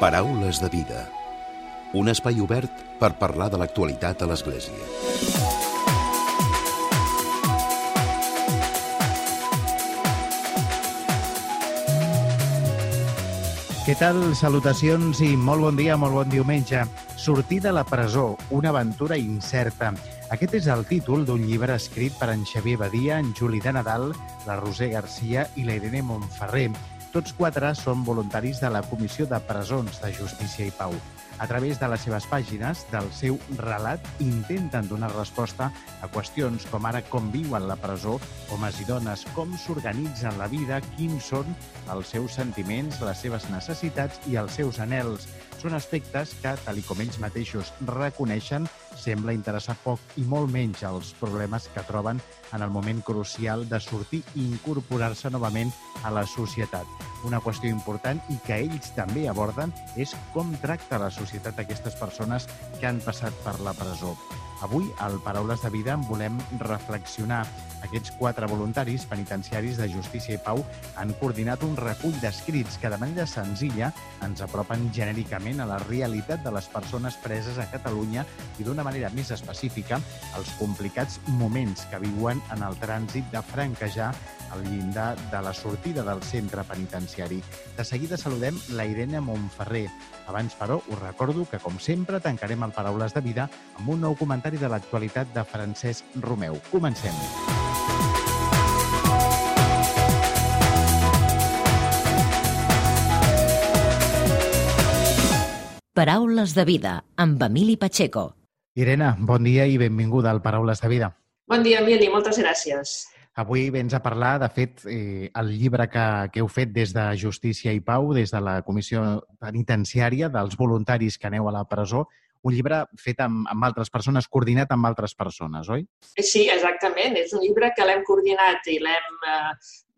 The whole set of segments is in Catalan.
Paraules de vida. Un espai obert per parlar de l'actualitat a l'Església. Què tal? Salutacions i molt bon dia, molt bon diumenge. Sortir de la presó, una aventura incerta. Aquest és el títol d'un llibre escrit per en Xavier Badia, en Juli de Nadal, la Roser Garcia i la Irene Montferrer. Tots quatre són voluntaris de la Comissió de Presons de Justícia i Pau. A través de les seves pàgines, del seu relat, intenten donar resposta a qüestions com ara com viuen la presó, homes i dones, com s'organitzen la vida, quins són els seus sentiments, les seves necessitats i els seus anels. Són aspectes que, tal com ells mateixos reconeixen, sembla interessar poc i molt menys als problemes que troben en el moment crucial de sortir i incorporar-se novament a la societat. Una qüestió important i que ells també aborden és com tracta la societat aquestes persones que han passat per la presó. Avui, al Paraules de Vida, volem reflexionar. Aquests quatre voluntaris penitenciaris de Justícia i Pau han coordinat un recull d'escrits que de manera senzilla ens apropen genèricament a la realitat de les persones preses a Catalunya i d'una manera més específica als complicats moments que viuen en el trànsit de franquejar al llindar de la sortida del centre penitenciari. De seguida saludem la Irene Montferrer. Abans, però, us recordo que, com sempre, tancarem el Paraules de Vida amb un nou comentari de l'actualitat de Francesc Romeu. Comencem. Paraules de vida amb Emili Pacheco. Irene, bon dia i benvinguda al Paraules de Vida. Bon dia, Emili, moltes gràcies. Avui vens a parlar, de fet, eh, el llibre que, que heu fet des de Justícia i Pau, des de la Comissió Penitenciària, dels voluntaris que aneu a la presó, un llibre fet amb, amb altres persones, coordinat amb altres persones, oi? Sí, exactament. És un llibre que l'hem coordinat i l'hem eh,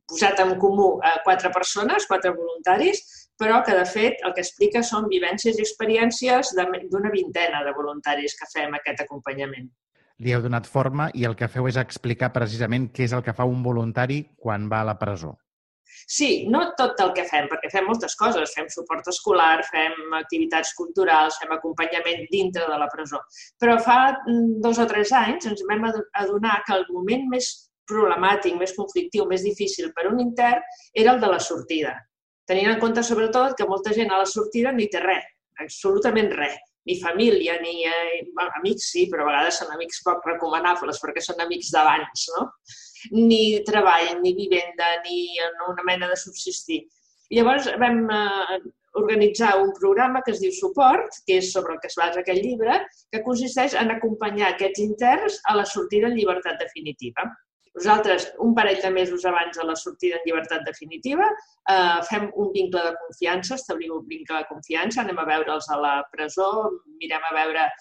posat en comú a quatre persones, quatre voluntaris, però que, de fet, el que explica són vivències i experiències d'una vintena de voluntaris que fem aquest acompanyament. Li heu donat forma i el que feu és explicar precisament què és el que fa un voluntari quan va a la presó. Sí, no tot el que fem, perquè fem moltes coses. Fem suport escolar, fem activitats culturals, fem acompanyament dintre de la presó. Però fa dos o tres anys ens vam adonar que el moment més problemàtic, més conflictiu, més difícil per un intern era el de la sortida. Tenint en compte, sobretot, que molta gent a la sortida no hi té res, absolutament res ni família, ni eh, amics sí, però a vegades són amics poc recomanables perquè són amics d'abans, no? Ni treball, ni vivenda, ni una mena de subsistir. Llavors vam eh, organitzar un programa que es diu Suport, que és sobre el que es basa aquest llibre, que consisteix en acompanyar aquests interns a la sortida en llibertat definitiva. Nosaltres, un parell de mesos abans de la sortida en llibertat definitiva, eh, fem un vincle de confiança, establim un vincle de confiança, anem a veure'ls a la presó, mirem a veure eh,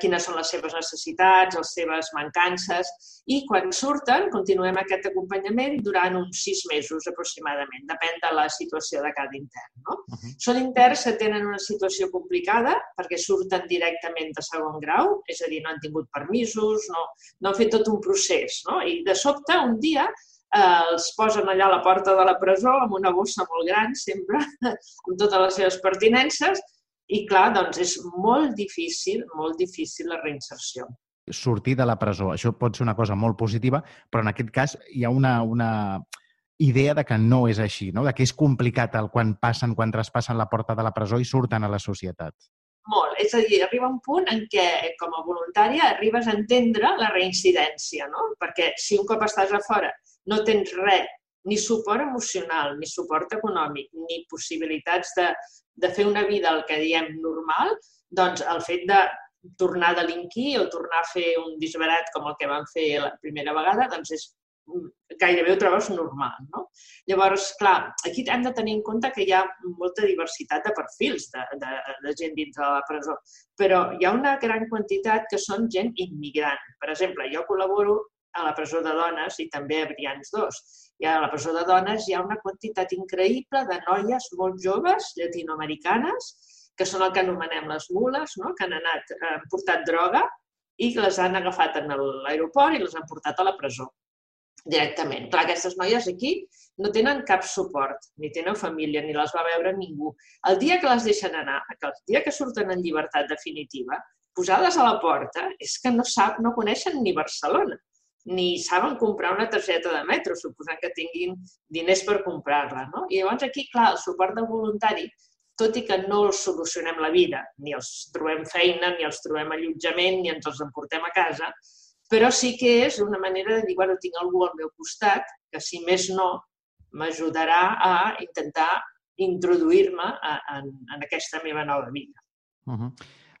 quines són les seves necessitats, les seves mancances, i quan surten continuem aquest acompanyament durant uns sis mesos aproximadament, depèn de la situació de cada intern. No? Uh -huh. Són interns que tenen una situació complicada perquè surten directament de segon grau, és a dir, no han tingut permisos, no, no han fet tot un procés, no? i de sobte un dia eh, els posen allà a la porta de la presó amb una bossa molt gran, sempre, amb totes les seves pertinences, i clar, doncs és molt difícil, molt difícil la reinserció. Sortir de la presó, això pot ser una cosa molt positiva, però en aquest cas hi ha una, una idea de que no és així, no? de que és complicat el quan passen, quan traspassen la porta de la presó i surten a la societat. Molt. És a dir, arriba un punt en què, com a voluntària, arribes a entendre la reincidència, no? Perquè si un cop estàs a fora no tens res ni suport emocional, ni suport econòmic, ni possibilitats de, de fer una vida el que diem normal, doncs el fet de tornar a delinquir o tornar a fer un disbarat com el que van fer la primera vegada, doncs és gairebé ho trobes normal. No? Llavors, clar, aquí hem de tenir en compte que hi ha molta diversitat de perfils de, de, de gent dintre de la presó, però hi ha una gran quantitat que són gent immigrant. Per exemple, jo col·laboro a la presó de dones i també a Brians 2 i a la presó de dones hi ha una quantitat increïble de noies molt joves, llatinoamericanes, que són el que anomenem les mules, no? que han anat, han portat droga i les han agafat en l'aeroport i les han portat a la presó. directament. Clar, aquestes noies aquí no tenen cap suport, ni tenen família, ni les va veure ningú. El dia que les deixen anar, el dia que surten en llibertat definitiva, posades a la porta, és que no, sap, no coneixen ni Barcelona, ni saben comprar una targeta de metro, suposant que tinguin diners per comprar-la. No? I llavors aquí, clar, el suport de voluntari, tot i que no els solucionem la vida, ni els trobem feina, ni els trobem allotjament, ni ens els emportem a casa, però sí que és una manera de dir, bueno, tinc algú al meu costat que, si més no, m'ajudarà a intentar introduir-me en, en aquesta meva nova vida. Uh -huh.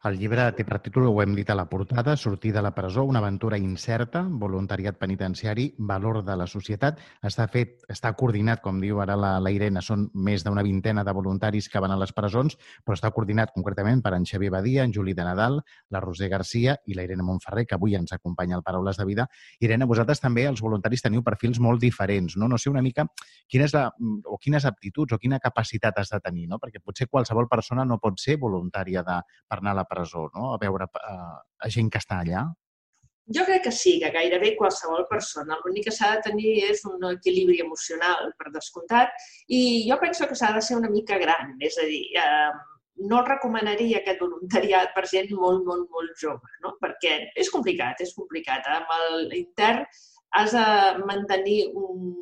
El llibre té per títol, ho hem dit a la portada, Sortir de la presó, una aventura incerta, voluntariat penitenciari, valor de la societat. Està fet, està coordinat, com diu ara la, la Irene, són més d'una vintena de voluntaris que van a les presons, però està coordinat concretament per en Xavier Badia, en Juli de Nadal, la Roser Garcia i la Irene Montferrer, que avui ens acompanya al Paraules de Vida. Irene, vosaltres també, els voluntaris, teniu perfils molt diferents, no? No sé una mica quina és la, o quines aptituds o quina capacitat has de tenir, no? Perquè potser qualsevol persona no pot ser voluntària de, per anar a la presó, no? a veure a, a gent que està allà? Jo crec que sí, que gairebé qualsevol persona. L'únic que s'ha de tenir és un equilibri emocional, per descomptat, i jo penso que s'ha de ser una mica gran, és a dir, eh, no recomanaria aquest voluntariat per gent molt, molt, molt jove, no? perquè és complicat, és complicat. Amb l'intern has de mantenir un,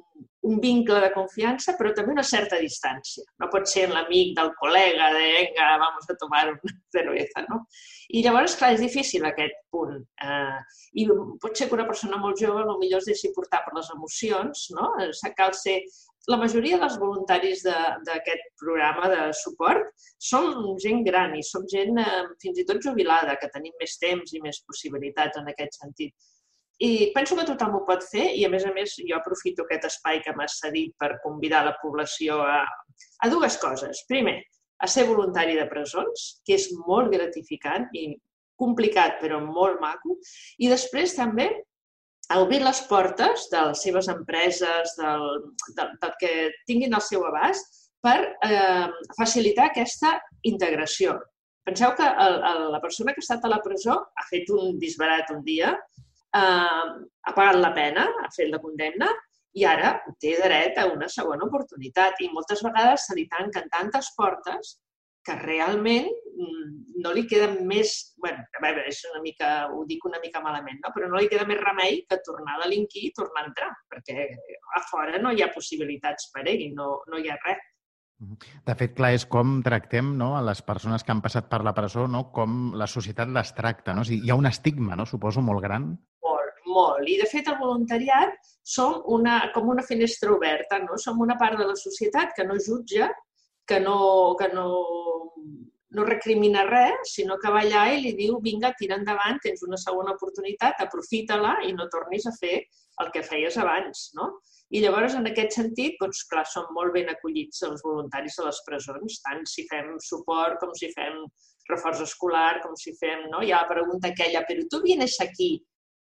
un vincle de confiança, però també una certa distància. No pot ser l'amic del col·lega de venga, vamos a tomar una cerveza, no? I llavors, clar, és difícil aquest punt. Eh, I pot ser que una persona molt jove potser es deixi portar per les emocions, no? Cal ser... La majoria dels voluntaris d'aquest de, programa de suport som gent gran i som gent eh, fins i tot jubilada, que tenim més temps i més possibilitats en aquest sentit. I penso que tothom ho pot fer i, a més a més, jo aprofito aquest espai que m'has cedit per convidar la població a, a dues coses. Primer, a ser voluntari de presons, que és molt gratificant i complicat però molt maco. I després també a obrir les portes de les seves empreses, del, del, del que tinguin al seu abast, per eh, facilitar aquesta integració. Penseu que el, el, la persona que ha estat a la presó ha fet un disbarat un dia eh, ha pagat la pena, ha fet la condemna, i ara té dret a una segona oportunitat. I moltes vegades se li tanquen tantes portes que realment mm, no li queda més... bueno, a veure, és una mica, ho dic una mica malament, no? però no li queda més remei que tornar a delinquir i tornar a entrar, perquè a fora no hi ha possibilitats per ell, no, no hi ha res. De fet, clar, és com tractem no, a les persones que han passat per la presó, no, com la societat les tracta. No? O sigui, hi ha un estigma, no, suposo, molt gran molt. I, de fet, el voluntariat som una, com una finestra oberta, no? Som una part de la societat que no jutja, que no, que no, no recrimina res, sinó que va allà i li diu vinga, tira endavant, tens una segona oportunitat, aprofita-la i no tornis a fer el que feies abans, no? I llavors, en aquest sentit, doncs, clar, són molt ben acollits els voluntaris a les presons, tant si fem suport com si fem reforç escolar, com si fem, no? Hi ha la pregunta aquella, però tu vienes aquí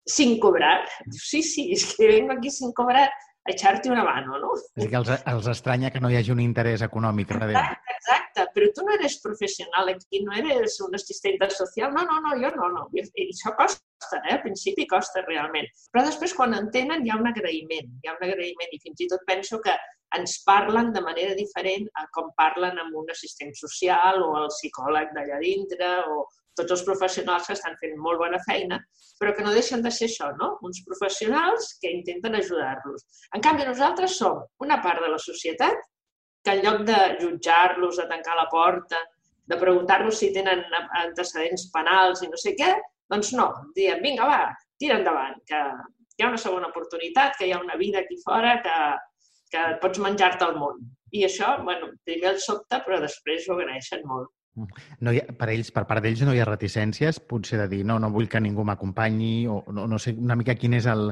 sin cobrar. Diu, sí, sí, és que vengo aquí sin cobrar a echar-te una mano, no? És que els, els estranya que no hi hagi un interès econòmic darrere. Exacte, exacte, però tu no eres professional aquí, no eres un assistent social, no, no, no, jo no, no. I això costa, eh? al principi costa realment. Però després, quan entenen, hi ha un agraïment, hi ha un agraïment i fins i tot penso que ens parlen de manera diferent a com parlen amb un assistent social o el psicòleg d'allà dintre o, tots els professionals que estan fent molt bona feina, però que no deixen de ser això, no? uns professionals que intenten ajudar-los. En canvi, nosaltres som una part de la societat que en lloc de jutjar-los, de tancar la porta, de preguntar-los si tenen antecedents penals i no sé què, doncs no, diem, vinga, va, tira endavant, que hi ha una segona oportunitat, que hi ha una vida aquí fora, que, que pots menjar-te el món. I això, bueno, primer el sobte, però després ho agraeixen molt. No ha, per ells, per part d'ells no hi ha reticències, potser de dir no, no vull que ningú m'acompanyi o no, no sé una mica quin és el,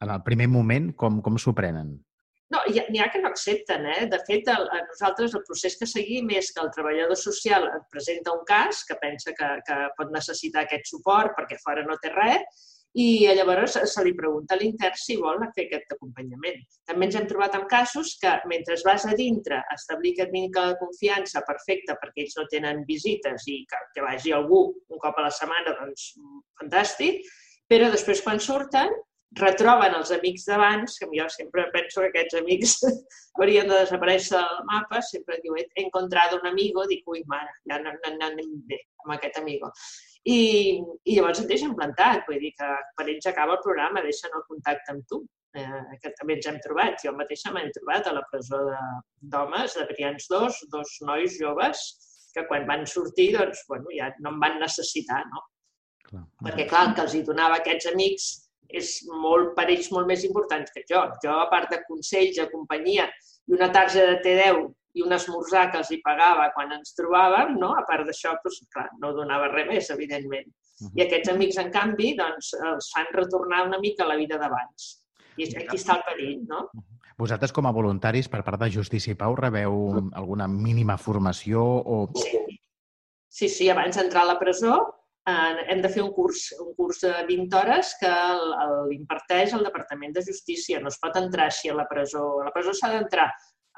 en el primer moment, com, com s'ho prenen. No, n'hi ha que no accepten. Eh? De fet, el, a nosaltres el procés que seguim és que el treballador social et presenta un cas que pensa que, que pot necessitar aquest suport perquè fora no té res i llavors se li pregunta a l'intern si vol fer aquest acompanyament. També ens hem trobat amb casos que mentre vas a dintre a establir aquest vincle de confiança perfecte perquè ells no tenen visites i que, que vagi algú un cop a la setmana, doncs fantàstic, però després quan surten retroben els amics d'abans, que jo sempre penso que aquests amics haurien de desaparèixer del mapa, sempre diu, he encontrat un amigo, dic, ui, mare, ja no, no, no anem bé amb aquest amigo. I, I llavors et deixen plantat, vull dir que per ells acaba el programa, deixen el contacte amb tu, eh, que també ens hem trobat. Jo mateixa m'he trobat a la presó d'homes, de, de Brians 2, dos nois joves, que quan van sortir, doncs, bueno, ja no em van necessitar, no? Clar. Perquè, clar, el que els hi donava aquests amics és molt, per ells molt més important que jo. Jo, a part de consells, de companyia i una tarja de T10 i un esmorzar que els hi pagava quan ens trobàvem, no? a part d'això, doncs, clar, no donava res més, evidentment. Uh -huh. I aquests amics, en canvi, doncs, els fan retornar una mica a la vida d'abans. I aquí està el perill, no? Vosaltres, com a voluntaris, per part de Justícia i Pau, rebeu alguna mínima formació o... Sí, sí, sí abans d'entrar a la presó eh, hem de fer un curs, un curs de 20 hores que l'imparteix el Departament de Justícia. No es pot entrar així a la presó. A la presó s'ha d'entrar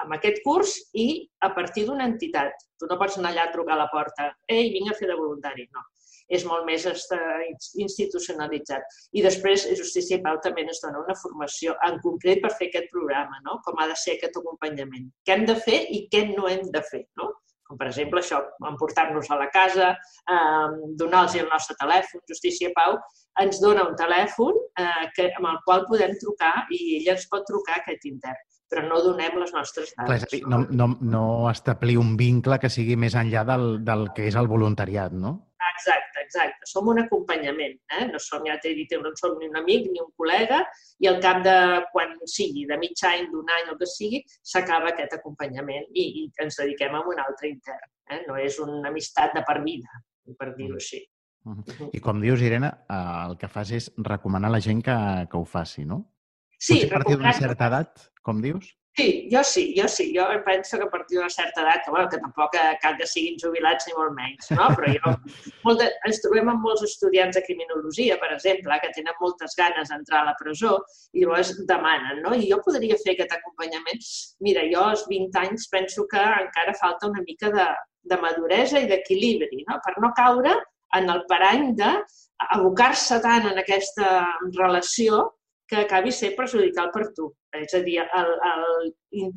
amb aquest curs i a partir d'una entitat. Tu no pots anar allà a trucar a la porta. Ei, vinc a fer de voluntari. No. És molt més institucionalitzat. I després, Justícia i Pau també ens dona una formació en concret per fer aquest programa, no? com ha de ser aquest acompanyament. Què hem de fer i què no hem de fer. No? com per exemple això, emportar-nos a la casa, eh, donar-los el nostre telèfon, Justícia Pau, ens dona un telèfon eh, que, amb el qual podem trucar i ella ens pot trucar aquest intern, però no donem les nostres dades. Clar, no, no, no establir un vincle que sigui més enllà del, del que és el voluntariat, no? Exacte, exacte. Som un acompanyament. Eh? No som, ja t'he dit, no som ni un amic ni un col·lega i al cap de quan sigui, de mig any, d'un any o que sigui, s'acaba aquest acompanyament i, i ens dediquem a un altre intern. Eh? No és una amistat de per vida, per dir-ho així. Uh -huh. I com dius, Irene, eh, el que fas és recomanar a la gent que, que ho faci, no? Sí, Potser a partir d'una certa edat, com dius? Sí, jo sí, jo sí. Jo penso que a partir d'una certa edat, que, bueno, que tampoc cal que siguin jubilats ni molt menys, no? però jo, molt de, ens trobem amb molts estudiants de criminologia, per exemple, que tenen moltes ganes d'entrar a la presó i llavors demanen, no? I jo podria fer aquest acompanyament. Mira, jo als 20 anys penso que encara falta una mica de, de maduresa i d'equilibri, no? per no caure en el parany d'abocar-se tant en aquesta relació que acabi ser perjudicial per tu. És a dir, el, el,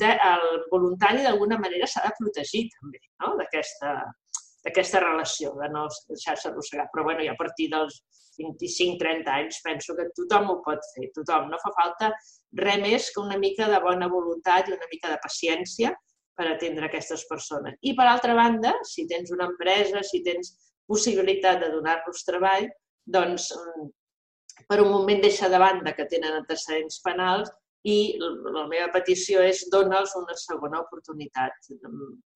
el voluntari d'alguna manera s'ha de protegir també no? d'aquesta relació, de no deixar-se arrossegar. Però bueno, ja a partir dels 25-30 anys penso que tothom ho pot fer, tothom. No fa falta res més que una mica de bona voluntat i una mica de paciència per atendre aquestes persones. I per altra banda, si tens una empresa, si tens possibilitat de donar-los treball, doncs per un moment deixa de banda que tenen antecedents penals i la meva petició és dona'ls una segona oportunitat.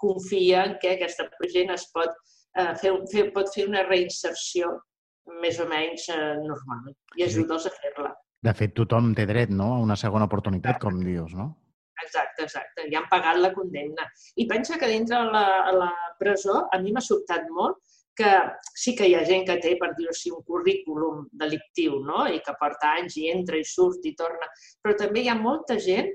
Confia en que aquesta gent es pot, eh, fer, fer, pot fer una reinserció més o menys eh, normal i ajuda'ls a fer-la. De fet, tothom té dret no? a una segona oportunitat, com dius, no? Exacte, exacte. Ja han pagat la condemna. I pensa que dintre la, la presó a mi m'ha sobtat molt que sí que hi ha gent que té, per dir-ho així, un currículum delictiu, no? i que porta anys i entra i surt i torna, però també hi ha molta gent,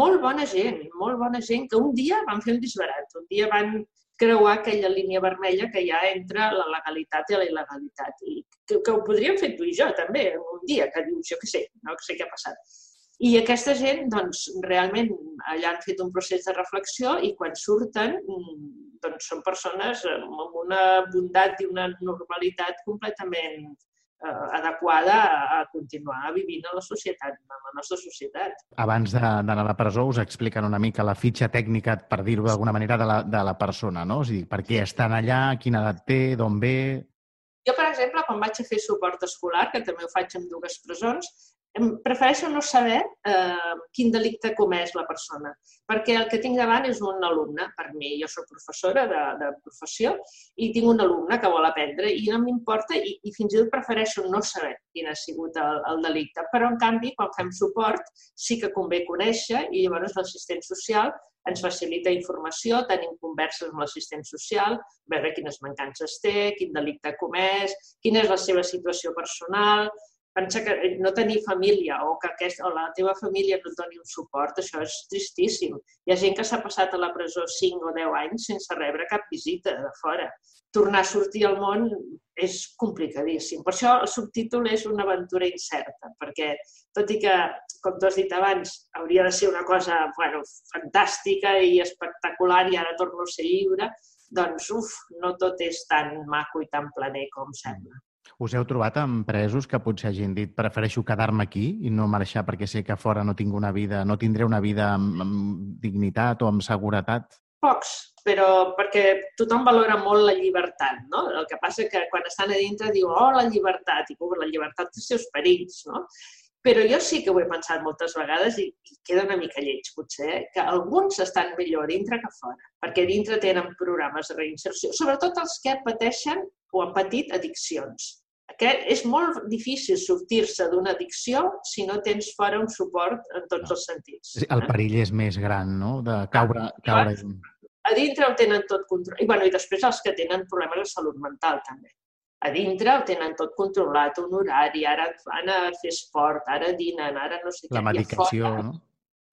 molt bona gent, molt bona gent, que un dia van fer un disbarat, un dia van creuar aquella línia vermella que hi ha entre la legalitat i la il·legalitat. I que, que ho podríem fer tu i jo també, un dia, que dius, jo què sé, no sé què ha passat. I aquesta gent, doncs, realment allà han fet un procés de reflexió i quan surten doncs són persones amb una bondat i una normalitat completament eh, adequada a, continuar vivint a la societat, a la nostra societat. Abans d'anar a la presó us expliquen una mica la fitxa tècnica, per dir-ho d'alguna manera, de la, de la persona, no? O sigui, per què estan allà, quina edat té, d'on ve... Jo, per exemple, quan vaig a fer suport escolar, que també ho faig amb dues presons, prefereixo no saber eh, quin delicte comès la persona, perquè el que tinc davant és un alumne, per mi. Jo soc professora de, de professió i tinc un alumne que vol aprendre i no m'importa i, i fins i tot prefereixo no saber quin ha sigut el, el delicte. Però, en canvi, quan fem suport, sí que convé conèixer i llavors l'assistent social ens facilita informació, tenim converses amb l'assistent social, veure quines mancances té, quin delicte ha comès, quina és la seva situació personal, pensa que no tenir família o que aquest, o la teva família no et doni un suport, això és tristíssim. Hi ha gent que s'ha passat a la presó 5 o 10 anys sense rebre cap visita de fora. Tornar a sortir al món és complicadíssim. Per això el subtítol és una aventura incerta, perquè tot i que, com tu has dit abans, hauria de ser una cosa bueno, fantàstica i espectacular i ara torno a ser lliure, doncs, uf, no tot és tan maco i tan planer com sembla. Us heu trobat amb presos que potser hagin dit prefereixo quedar-me aquí i no marxar perquè sé que fora no tinc una vida, no tindré una vida amb, amb dignitat o amb seguretat? Pocs, però perquè tothom valora molt la llibertat, no? El que passa que quan estan a dintre diu, oh, la llibertat, i la llibertat té els seus perills, no? Però jo sí que ho he pensat moltes vegades i, i queda una mica lleig, potser, eh? que alguns estan millor dintre que fora, perquè dintre tenen programes de reinserció, sobretot els que pateixen o han patit addiccions. Aquest és molt difícil sortir-se d'una addicció si no tens fora un suport en tots els sentits. El eh? perill és més gran, no?, de caure... caure... A dintre ho tenen tot controlat. I, bueno, I després els que tenen problemes de salut mental, també a dintre ho tenen tot controlat, un horari, ara van a fer esport, ara dinen, ara no sé què. La medicació, fora, no?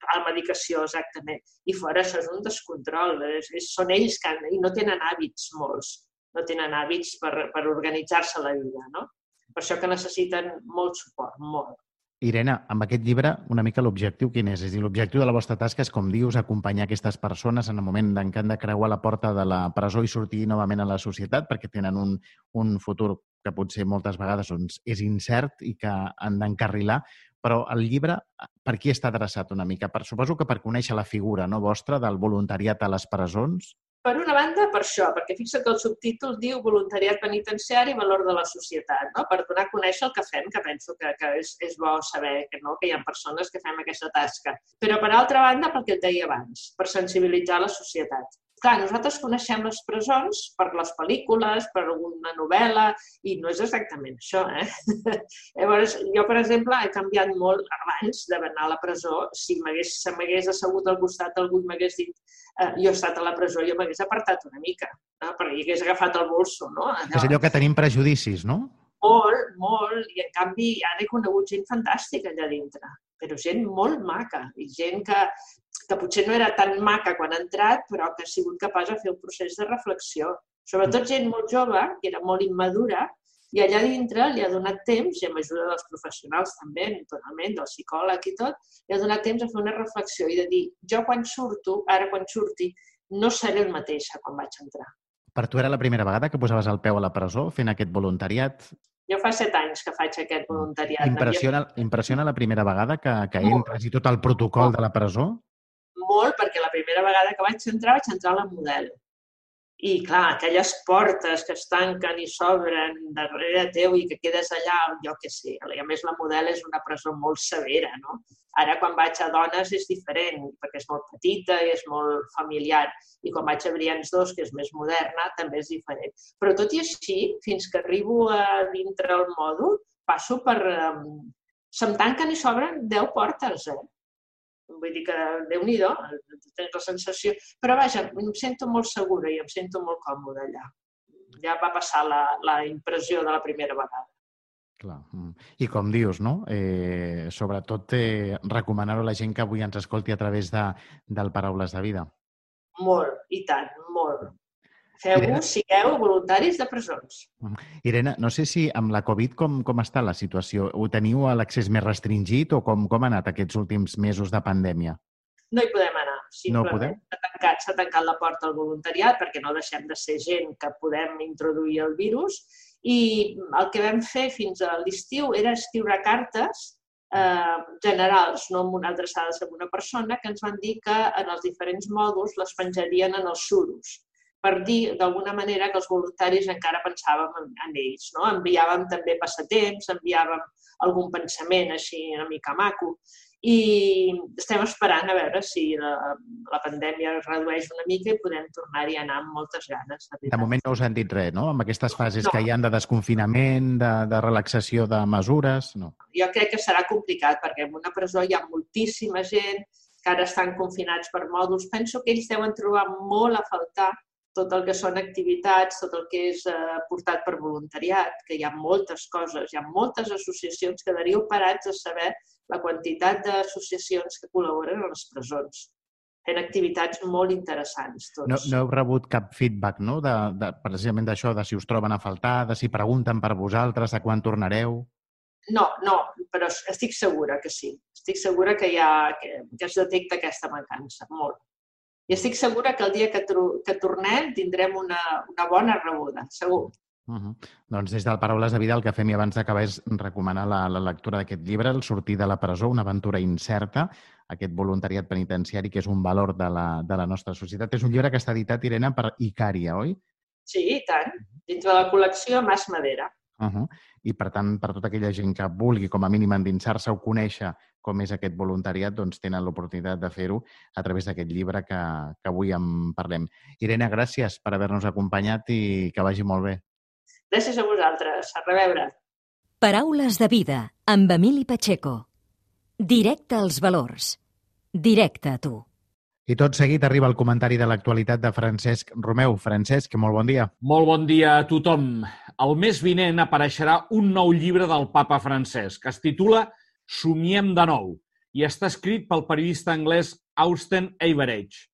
La medicació, exactament. I fora això és un descontrol. És, és, són ells que han, i no tenen hàbits molts. No tenen hàbits per, per organitzar-se la vida, no? Per això que necessiten molt suport, molt. Irene, amb aquest llibre, una mica l'objectiu quin és? És dir, l'objectiu de la vostra tasca és, com dius, acompanyar aquestes persones en el moment en què han de creuar la porta de la presó i sortir novament a la societat perquè tenen un, un futur que potser moltes vegades doncs, és incert i que han d'encarrilar, però el llibre per qui està adreçat una mica? Per, suposo que per conèixer la figura no, vostra del voluntariat a les presons, per una banda, per això, perquè fixa't que el subtítol diu voluntariat penitenciari i valor de la societat, no? per donar a conèixer el que fem, que penso que, que és, és bo saber que, no? que hi ha persones que fem aquesta tasca. Però, per altra banda, pel que et deia abans, per sensibilitzar la societat clar, nosaltres coneixem les presons per les pel·lícules, per alguna novel·la, i no és exactament això, eh? Llavors, jo, per exemple, he canviat molt abans d'anar a la presó. Si se m'hagués assegut al costat algú i m'hagués dit eh, jo he estat a la presó, jo m'hagués apartat una mica, no? perquè hi hagués agafat el bolso, no? Allò... És allò que tenim prejudicis, no? Molt, molt, i en canvi ara he conegut gent fantàstica allà dintre, però gent molt maca, i gent que, que potser no era tan maca quan ha entrat, però que ha sigut capaç de fer un procés de reflexió. Sobretot gent molt jove, que era molt immadura, i allà dintre li ha donat temps, i amb ajuda dels professionals també, naturalment, del psicòleg i tot, li ha donat temps a fer una reflexió i de dir, jo quan surto, ara quan surti, no seré el mateix quan vaig entrar. Per tu era la primera vegada que posaves el peu a la presó fent aquest voluntariat? Jo fa set anys que faig aquest voluntariat. Impressiona, impressiona la primera vegada que, que entres i tot el protocol de la presó? Molt perquè la primera vegada que vaig entrar, vaig entrar a la model. I, clar, aquelles portes que es tanquen i s'obren darrere teu i que quedes allà, jo què sé. A més, la model és una presó molt severa, no? Ara, quan vaig a dones, és diferent, perquè és molt petita i és molt familiar. I quan vaig a Brians 2, que és més moderna, també és diferent. Però tot i així, fins que arribo a dintre el mòdul, passo per... Se'm tanquen i s'obren 10 portes, eh? Vull dir que, déu nhi tens la sensació... Però vaja, em sento molt segura i em sento molt còmoda allà. Ja va passar la, la impressió de la primera vegada. Clar. Mm. I com dius, no? Eh, sobretot eh, recomanar-ho a la gent que avui ens escolti a través de, del Paraules de Vida. Molt, i tant, molt. Feu-ho, sigueu voluntaris de presons. Irene, no sé si amb la Covid com, com està la situació? Ho teniu a l'accés més restringit o com, com ha anat aquests últims mesos de pandèmia? No hi podem anar. Simplement no podem? s'ha tancat, tancat la porta al voluntariat perquè no deixem de ser gent que podem introduir el virus i el que vam fer fins a l'estiu era escriure cartes eh, generals, no amb una adreçades a una persona, que ens van dir que en els diferents mòduls les penjarien en els suros per dir d'alguna manera que els voluntaris encara pensàvem en, en ells. No? Enviàvem també passatemps, enviàvem algun pensament així una mica maco i estem esperant a veure si la, la pandèmia es redueix una mica i podem tornar-hi a anar amb moltes ganes. De, de moment no us han dit res, no? Amb aquestes fases no. que hi han de desconfinament, de, de relaxació de mesures, no? Jo crec que serà complicat perquè en una presó hi ha moltíssima gent que ara estan confinats per mòduls. Penso que ells deuen trobar molt a faltar tot el que són activitats, tot el que és eh, portat per voluntariat, que hi ha moltes coses, hi ha moltes associacions, quedaríeu parats a saber la quantitat d'associacions que col·laboren a les presons fent activitats molt interessants. Tots. No, no heu rebut cap feedback, no?, de, de, precisament d'això, de si us troben a faltar, de si pregunten per vosaltres, a quan tornareu? No, no, però estic segura que sí. Estic segura que, hi ha, que, que es detecta aquesta mancança, molt. I estic segura que el dia que, que tornem tindrem una, una bona rebuda, segur. Uh -huh. Doncs des del Paraules de Vida el que fem i abans d'acabar és recomanar la, la lectura d'aquest llibre, El sortir de la presó, una aventura incerta, aquest voluntariat penitenciari que és un valor de la, de la nostra societat. És un llibre que està editat, Irene, per Icària, oi? Sí, i tant. Dintre de la col·lecció Mas Madera. Uh -huh. I, per tant, per tota aquella gent que vulgui, com a mínim, endinsar-se o conèixer com és aquest voluntariat, doncs tenen l'oportunitat de fer-ho a través d'aquest llibre que, que avui en parlem. Irene, gràcies per haver-nos acompanyat i que vagi molt bé. Gràcies a vosaltres. A reveure. Paraules de vida amb Emili Pacheco. Directe als valors. Directe a tu. I tot seguit arriba el comentari de l'actualitat de Francesc Romeu. Francesc, molt bon dia. Molt bon dia a tothom. El mes vinent apareixerà un nou llibre del papa Francesc, que es titula Somiem de nou i està escrit pel periodista anglès Austen Average.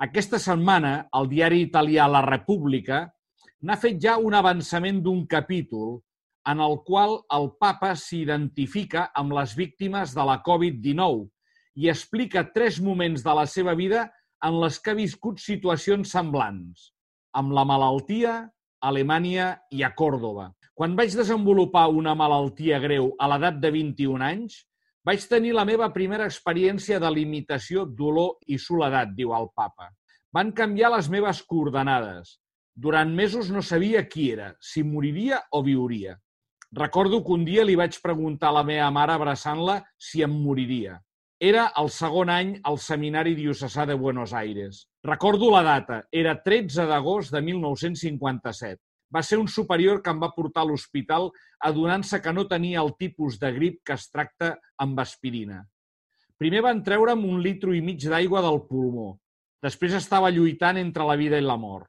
Aquesta setmana, el diari italià La República n'ha fet ja un avançament d'un capítol en el qual el papa s'identifica amb les víctimes de la Covid-19 i explica tres moments de la seva vida en les que ha viscut situacions semblants, amb la malaltia, a Alemanya i a Còrdoba. Quan vaig desenvolupar una malaltia greu a l'edat de 21 anys, vaig tenir la meva primera experiència de limitació, dolor i soledat, diu el papa. Van canviar les meves coordenades. Durant mesos no sabia qui era, si moriria o viuria. Recordo que un dia li vaig preguntar a la meva mare abraçant-la si em moriria. Era el segon any al Seminari Diocesà de Buenos Aires. Recordo la data, era 13 d'agost de 1957 va ser un superior que em va portar a l'hospital adonant-se que no tenia el tipus de grip que es tracta amb aspirina. Primer van treure'm un litro i mig d'aigua del pulmó. Després estava lluitant entre la vida i la mort.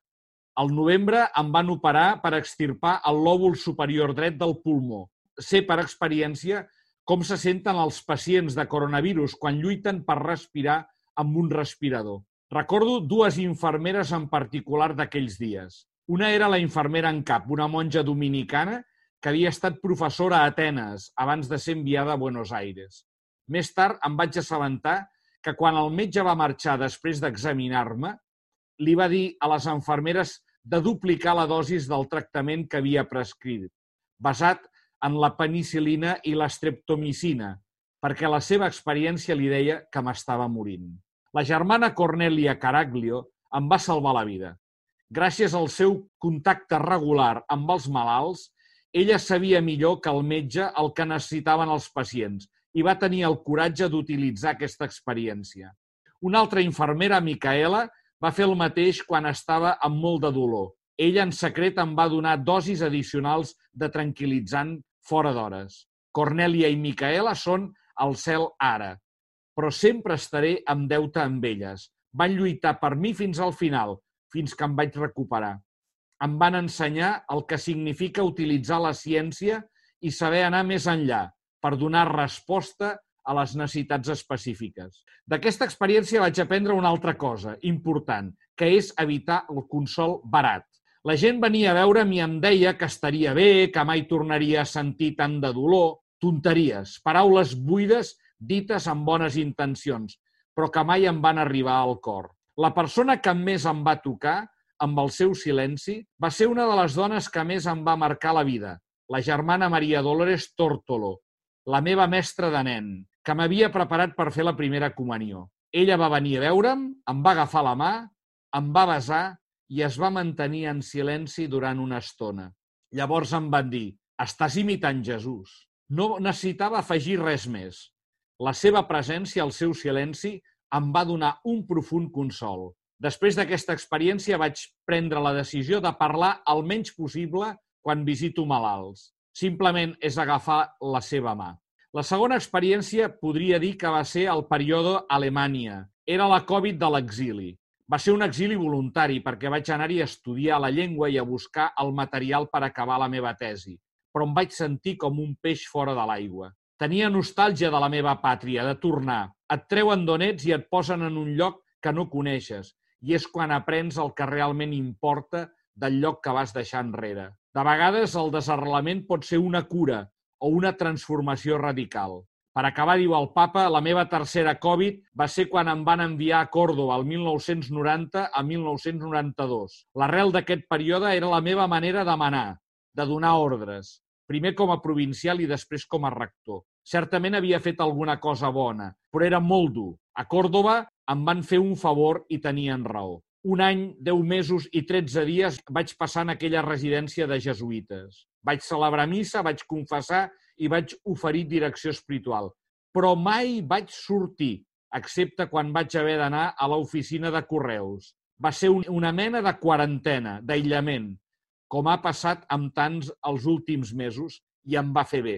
Al novembre em van operar per extirpar el lòbul superior dret del pulmó. Sé per experiència com se senten els pacients de coronavirus quan lluiten per respirar amb un respirador. Recordo dues infermeres en particular d'aquells dies. Una era la infermera en cap, una monja dominicana que havia estat professora a Atenes abans de ser enviada a Buenos Aires. Més tard em vaig assabentar que quan el metge va marxar després d'examinar-me, li va dir a les infermeres de duplicar la dosis del tractament que havia prescrit, basat en la penicilina i l'estreptomicina, perquè la seva experiència li deia que m'estava morint. La germana Cornelia Caraglio em va salvar la vida. Gràcies al seu contacte regular amb els malalts, ella sabia millor que el metge el que necessitaven els pacients i va tenir el coratge d'utilitzar aquesta experiència. Una altra infermera, Micaela, va fer el mateix quan estava amb molt de dolor. Ella, en secret, em va donar dosis addicionals de tranquil·litzant fora d'hores. Cornèlia i Micaela són al cel ara, però sempre estaré amb deute amb elles. Van lluitar per mi fins al final fins que em vaig recuperar. Em van ensenyar el que significa utilitzar la ciència i saber anar més enllà per donar resposta a les necessitats específiques. D'aquesta experiència vaig aprendre una altra cosa important, que és evitar el consol barat. La gent venia a veure'm i em deia que estaria bé, que mai tornaria a sentir tant de dolor, tonteries, paraules buides dites amb bones intencions, però que mai em van arribar al cor. La persona que més em va tocar, amb el seu silenci, va ser una de les dones que més em va marcar la vida, la germana Maria Dolores Tórtolo, la meva mestra de nen, que m'havia preparat per fer la primera comunió. Ella va venir a veure'm, em va agafar la mà, em va besar i es va mantenir en silenci durant una estona. Llavors em van dir, estàs imitant Jesús. No necessitava afegir res més. La seva presència, el seu silenci, em va donar un profund consol. Després d'aquesta experiència vaig prendre la decisió de parlar el menys possible quan visito malalts. Simplement és agafar la seva mà. La segona experiència podria dir que va ser el període Alemanya. Era la Covid de l'exili. Va ser un exili voluntari perquè vaig anar-hi a estudiar la llengua i a buscar el material per acabar la meva tesi, però em vaig sentir com un peix fora de l'aigua. Tenia nostàlgia de la meva pàtria, de tornar. Et treuen d'on ets i et posen en un lloc que no coneixes, i és quan aprens el que realment importa del lloc que vas deixar enrere. De vegades el desarrelament pot ser una cura o una transformació radical. Per acabar, diu el papa, la meva tercera Covid va ser quan em van enviar a Còrdoba el 1990 a 1992. L'arrel d'aquest període era la meva manera de manar, de donar ordres, primer com a provincial i després com a rector. Certament havia fet alguna cosa bona, però era molt dur. A Còrdoba em van fer un favor i tenien raó. Un any, deu mesos i tretze dies vaig passar en aquella residència de jesuïtes. Vaig celebrar missa, vaig confessar i vaig oferir direcció espiritual. Però mai vaig sortir, excepte quan vaig haver d'anar a l'oficina de correus. Va ser un, una mena de quarantena, d'aïllament, com ha passat amb tants els últims mesos, i em va fer bé.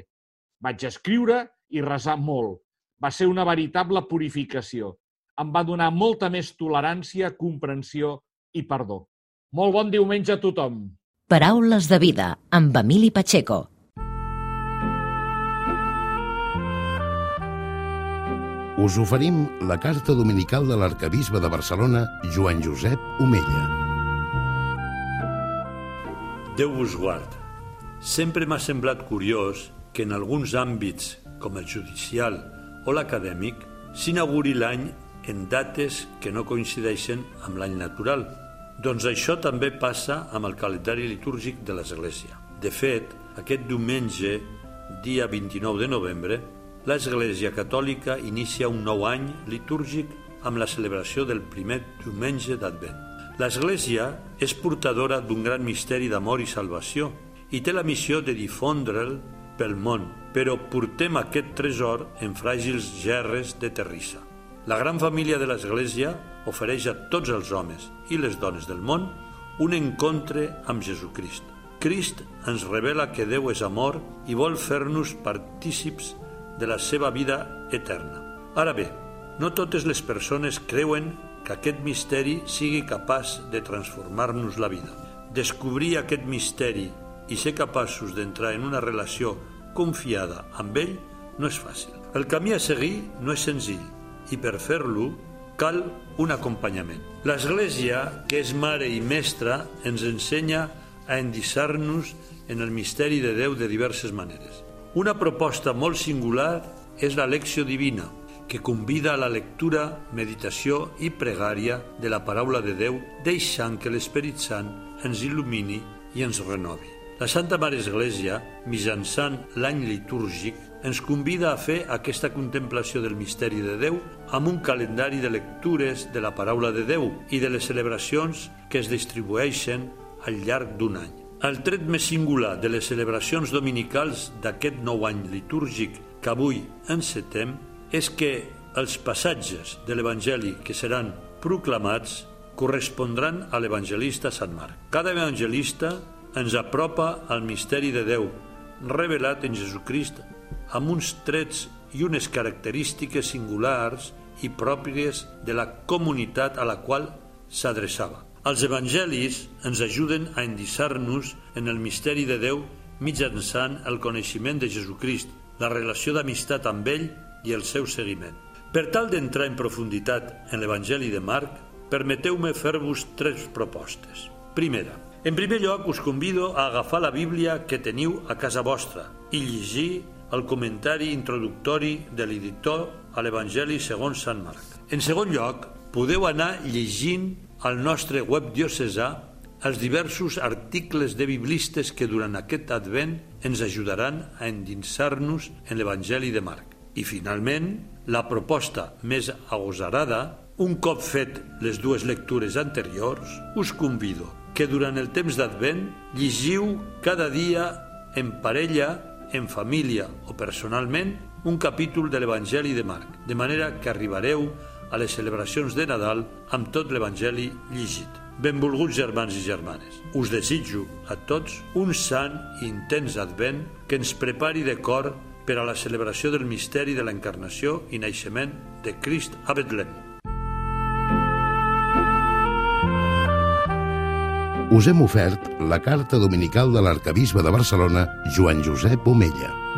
Vaig escriure i resar molt. Va ser una veritable purificació. Em va donar molta més tolerància, comprensió i perdó. Molt bon diumenge a tothom. Paraules de vida amb Emili Pacheco. Us oferim la carta dominical de l'arcabisbe de Barcelona, Joan Josep Omella. Déu vos guard. Sempre m'ha semblat curiós que en alguns àmbits, com el judicial o l'acadèmic, s'inauguri l'any en dates que no coincideixen amb l'any natural. Doncs això també passa amb el calendari litúrgic de l'Església. De fet, aquest diumenge, dia 29 de novembre, l'Església Catòlica inicia un nou any litúrgic amb la celebració del primer diumenge d'Advent. L'Església és portadora d'un gran misteri d'amor i salvació i té la missió de difondre'l pel món, però portem aquest tresor en fràgils gerres de terrissa. La gran família de l'Església ofereix a tots els homes i les dones del món un encontre amb Jesucrist. Crist ens revela que Déu és amor i vol fer-nos partícips de la seva vida eterna. Ara bé, no totes les persones creuen que aquest misteri sigui capaç de transformar-nos la vida. Descobrir aquest misteri i ser capaços d'entrar en una relació confiada amb ell no és fàcil. El camí a seguir no és senzill i per fer-lo cal un acompanyament. L'Església, que és mare i mestra, ens ensenya a endissar-nos en el misteri de Déu de diverses maneres. Una proposta molt singular és la lecció divina, que convida a la lectura, meditació i pregària de la paraula de Déu, deixant que l'Esperit Sant ens il·lumini i ens renovi. La Santa Mare Església, mitjançant l'any litúrgic, ens convida a fer aquesta contemplació del misteri de Déu amb un calendari de lectures de la paraula de Déu i de les celebracions que es distribueixen al llarg d'un any. El tret més singular de les celebracions dominicals d'aquest nou any litúrgic que avui encetem és que els passatges de l'Evangeli que seran proclamats correspondran a l'evangelista Sant Marc. Cada evangelista ens apropa al misteri de Déu, revelat en Jesucrist, amb uns trets i unes característiques singulars i pròpies de la comunitat a la qual s'adreçava. Els evangelis ens ajuden a endissar-nos en el misteri de Déu mitjançant el coneixement de Jesucrist, la relació d'amistat amb ell i el seu seguiment. Per tal d'entrar en profunditat en l'Evangeli de Marc, permeteu-me fer-vos tres propostes. Primera, en primer lloc us convido a agafar la Bíblia que teniu a casa vostra i llegir el comentari introductori de l'editor a l'Evangeli segons Sant Marc. En segon lloc, podeu anar llegint al nostre web diocesà els diversos articles de biblistes que durant aquest advent ens ajudaran a endinsar-nos en l'Evangeli de Marc. I finalment, la proposta més agosarada, un cop fet les dues lectures anteriors, us convido que durant el temps d'advent llegiu cada dia en parella, en família o personalment un capítol de l'Evangeli de Marc, de manera que arribareu a les celebracions de Nadal amb tot l'Evangeli llegit. Benvolguts germans i germanes, us desitjo a tots un sant i intens advent que ens prepari de cor per a la celebració del misteri de l'encarnació i naixement de Crist a Betlem. us hem ofert la carta dominical de l'arcabisbe de Barcelona, Joan Josep Omella.